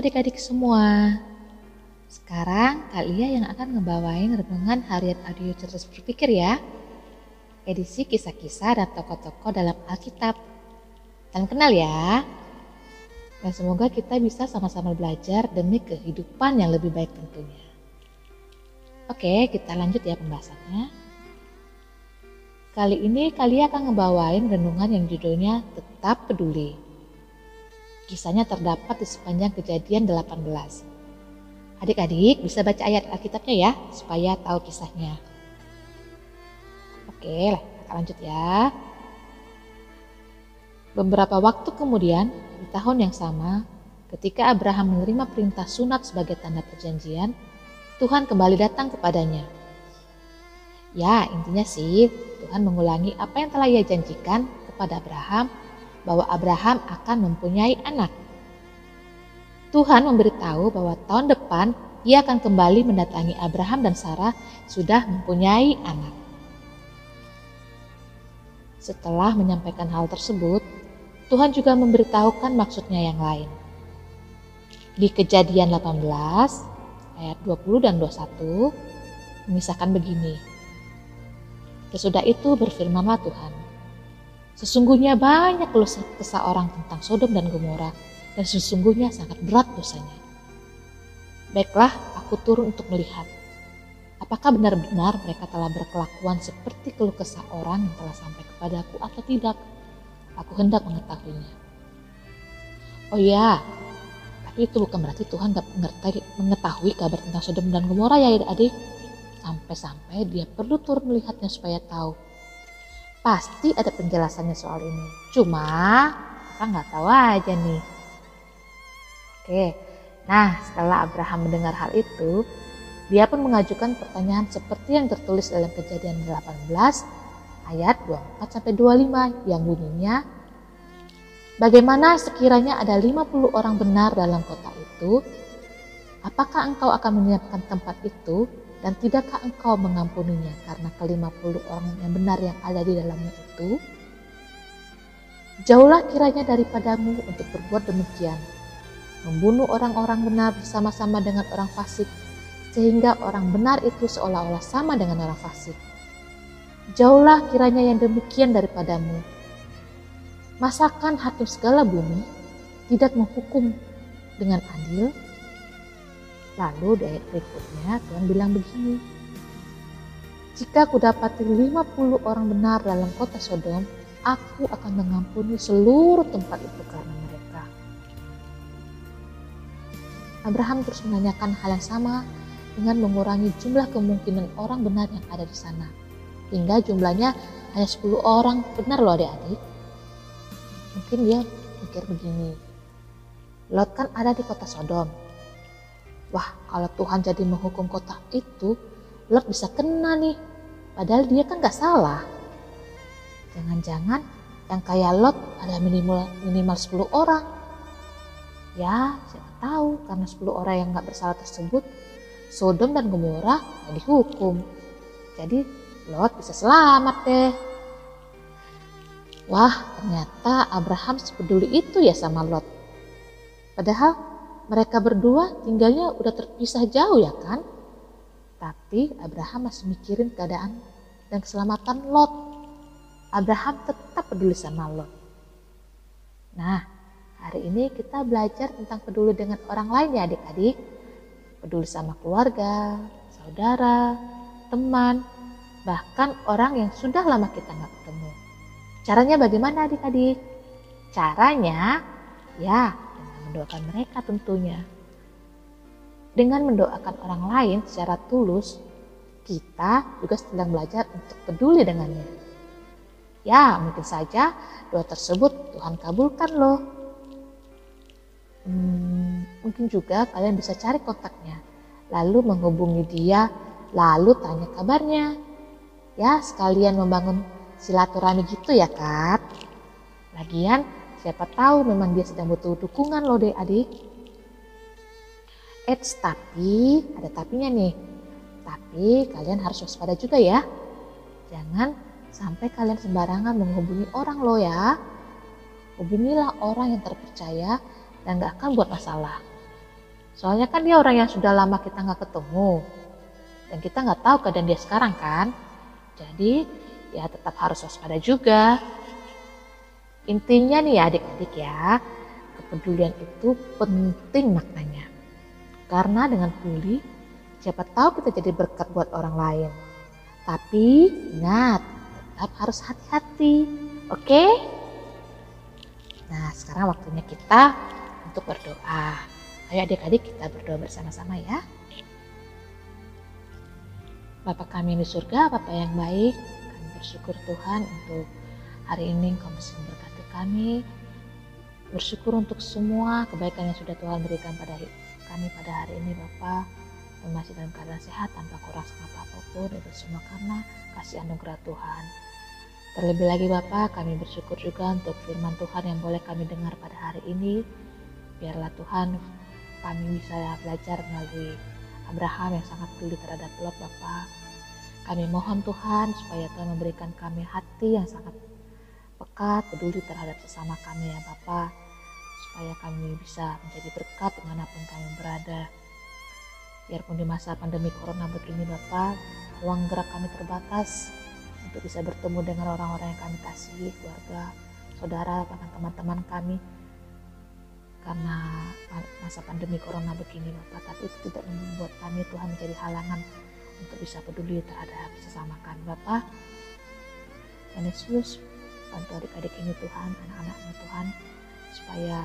adik-adik semua. Sekarang Kalia yang akan ngebawain renungan harian audio cerdas berpikir ya. Edisi kisah-kisah dan tokoh-tokoh dalam Alkitab. Salam kenal ya. Dan semoga kita bisa sama-sama belajar demi kehidupan yang lebih baik tentunya. Oke, kita lanjut ya pembahasannya. Kali ini Kalia akan ngebawain renungan yang judulnya Tetap Peduli. Kisahnya terdapat di sepanjang kejadian 18. Adik-adik bisa baca ayat Alkitabnya ya, supaya tahu kisahnya. Oke, kita lanjut ya. Beberapa waktu kemudian, di tahun yang sama, ketika Abraham menerima perintah sunat sebagai tanda perjanjian, Tuhan kembali datang kepadanya. Ya, intinya sih Tuhan mengulangi apa yang telah ia janjikan kepada Abraham bahwa Abraham akan mempunyai anak. Tuhan memberitahu bahwa tahun depan ia akan kembali mendatangi Abraham dan Sarah sudah mempunyai anak. Setelah menyampaikan hal tersebut, Tuhan juga memberitahukan maksudnya yang lain. Di kejadian 18 ayat 20 dan 21 memisahkan begini. Sesudah itu berfirmanlah Tuhan, Sesungguhnya banyak keluh kesah orang tentang Sodom dan Gomora dan sesungguhnya sangat berat dosanya. Baiklah, aku turun untuk melihat. Apakah benar-benar mereka telah berkelakuan seperti keluh kesah orang yang telah sampai kepadaku atau tidak? Aku hendak mengetahuinya. Oh ya, tapi itu bukan berarti Tuhan gak mengetahui kabar tentang Sodom dan Gomora ya adik-adik. Sampai-sampai dia perlu turun melihatnya supaya tahu. Pasti ada penjelasannya soal ini. Cuma, kita nggak tahu aja nih. Oke, nah setelah Abraham mendengar hal itu, dia pun mengajukan pertanyaan seperti yang tertulis dalam kejadian 18 ayat 24 sampai 25 yang bunyinya Bagaimana sekiranya ada 50 orang benar dalam kota itu? Apakah engkau akan menyiapkan tempat itu dan tidakkah engkau mengampuninya karena ke-50 orang yang benar yang ada di dalamnya itu? Jauhlah kiranya daripadamu untuk berbuat demikian membunuh orang-orang benar bersama-sama dengan orang fasik, sehingga orang benar itu seolah-olah sama dengan orang fasik. Jauhlah kiranya yang demikian daripadamu. Masakan hakim segala bumi tidak menghukum dengan adil? Lalu di ayat berikutnya Tuhan bilang begini, Jika aku dapati 50 orang benar dalam kota Sodom, aku akan mengampuni seluruh tempat itu karena Abraham terus menanyakan hal yang sama dengan mengurangi jumlah kemungkinan orang benar yang ada di sana. Hingga jumlahnya hanya 10 orang benar loh adik-adik. Mungkin dia mikir begini, Lot kan ada di kota Sodom. Wah kalau Tuhan jadi menghukum kota itu, Lot bisa kena nih. Padahal dia kan gak salah. Jangan-jangan yang kayak Lot ada minimal minimal 10 orang. Ya, tahu karena 10 orang yang nggak bersalah tersebut Sodom dan Gomora yang dihukum. Jadi Lot bisa selamat deh. Wah ternyata Abraham sepeduli itu ya sama Lot. Padahal mereka berdua tinggalnya udah terpisah jauh ya kan. Tapi Abraham masih mikirin keadaan dan keselamatan Lot. Abraham tetap peduli sama Lot. Nah, Hari ini kita belajar tentang peduli dengan orang lain ya adik-adik. Peduli sama keluarga, saudara, teman, bahkan orang yang sudah lama kita nggak ketemu. Caranya bagaimana adik-adik? Caranya ya mendoakan mereka tentunya. Dengan mendoakan orang lain secara tulus, kita juga sedang belajar untuk peduli dengannya. Ya, mungkin saja doa tersebut Tuhan kabulkan loh. Hmm, mungkin juga kalian bisa cari kontaknya, lalu menghubungi dia, lalu tanya kabarnya. Ya, sekalian membangun silaturahmi gitu ya, Kak. Lagian, siapa tahu memang dia sedang butuh dukungan loh deh adik. Eits, tapi ada tapinya nih. Tapi kalian harus waspada juga ya. Jangan sampai kalian sembarangan menghubungi orang loh ya. Hubungilah orang yang terpercaya dan gak akan buat masalah. Soalnya kan dia orang yang sudah lama kita nggak ketemu. Dan kita nggak tahu keadaan dia sekarang kan. Jadi ya tetap harus waspada juga. Intinya nih ya adik-adik ya, kepedulian itu penting maknanya. Karena dengan peduli, siapa tahu kita jadi berkat buat orang lain. Tapi ingat, tetap harus hati-hati. Oke? Nah, sekarang waktunya kita untuk berdoa. Ayo adik-adik kita berdoa bersama-sama ya. Bapak kami di surga, Bapak yang baik, kami bersyukur Tuhan untuk hari ini Engkau masih memberkati kami. Bersyukur untuk semua kebaikan yang sudah Tuhan berikan pada kami pada hari ini Bapak. Kami masih dalam keadaan sehat tanpa kurang sama apa pun. Itu semua karena kasih anugerah Tuhan. Terlebih lagi Bapak, kami bersyukur juga untuk firman Tuhan yang boleh kami dengar pada hari ini. Biarlah Tuhan kami bisa belajar melalui Abraham yang sangat peduli terhadap Lot Bapak. Kami mohon Tuhan supaya Tuhan memberikan kami hati yang sangat pekat, peduli terhadap sesama kami ya Bapak. Supaya kami bisa menjadi berkat di mana pun kami berada. Biarpun di masa pandemi corona begini Bapak, ruang gerak kami terbatas untuk bisa bertemu dengan orang-orang yang kami kasihi, keluarga, saudara, bahkan teman-teman kami karena masa pandemi corona begini Bapak tapi itu tidak membuat kami Tuhan menjadi halangan untuk bisa peduli terhadap sesama kami Bapak dan Yesus bantu adik-adik ini Tuhan anak-anaknya Tuhan supaya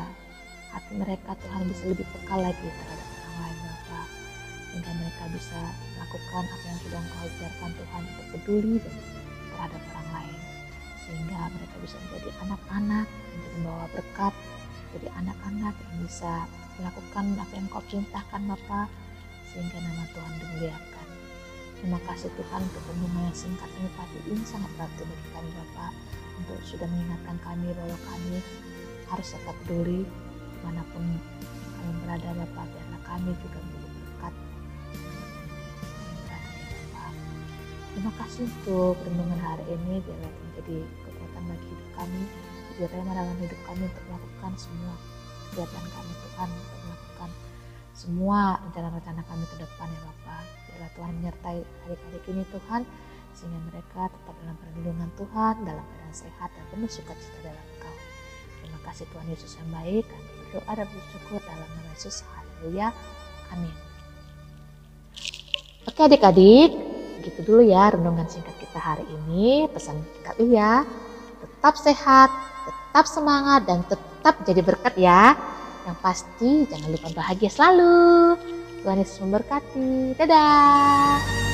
hati mereka Tuhan bisa lebih peka lagi terhadap orang lain Bapak. Sehingga mereka bisa melakukan apa yang sudah Engkau ajarkan Tuhan untuk peduli dan terhadap orang lain. Sehingga mereka bisa menjadi anak-anak menjadi membawa berkat jadi anak-anak yang bisa melakukan apa yang kau perintahkan Bapak. Sehingga nama Tuhan dimuliakan. Terima kasih Tuhan untuk renungan yang singkat ini tapi ini sangat berarti bagi kami Bapak untuk sudah mengingatkan kami bahwa kami harus tetap peduli di mana pun kami berada Bapak. Biarlah kami juga menjadi berkat. Terima kasih untuk renungan hari ini biarlah menjadi kekuatan bagi hidup kami direma dalam hidup kami untuk melakukan semua kegiatan kami Tuhan untuk melakukan semua rencana-rencana kami ke depan ya Bapak. Biarlah Tuhan menyertai adik-adik ini Tuhan sehingga mereka tetap dalam perlindungan Tuhan dalam keadaan sehat dan penuh sukacita dalam Engkau terima kasih Tuhan Yesus yang baik kami berdoa dan bersyukur dalam nama Yesus haleluya amin Oke adik-adik, gitu dulu ya renungan singkat kita hari ini. Pesan kali ya, tetap sehat, tetap semangat dan tetap jadi berkat ya. Yang pasti jangan lupa bahagia selalu. Tuhan Yesus memberkati. Dadah.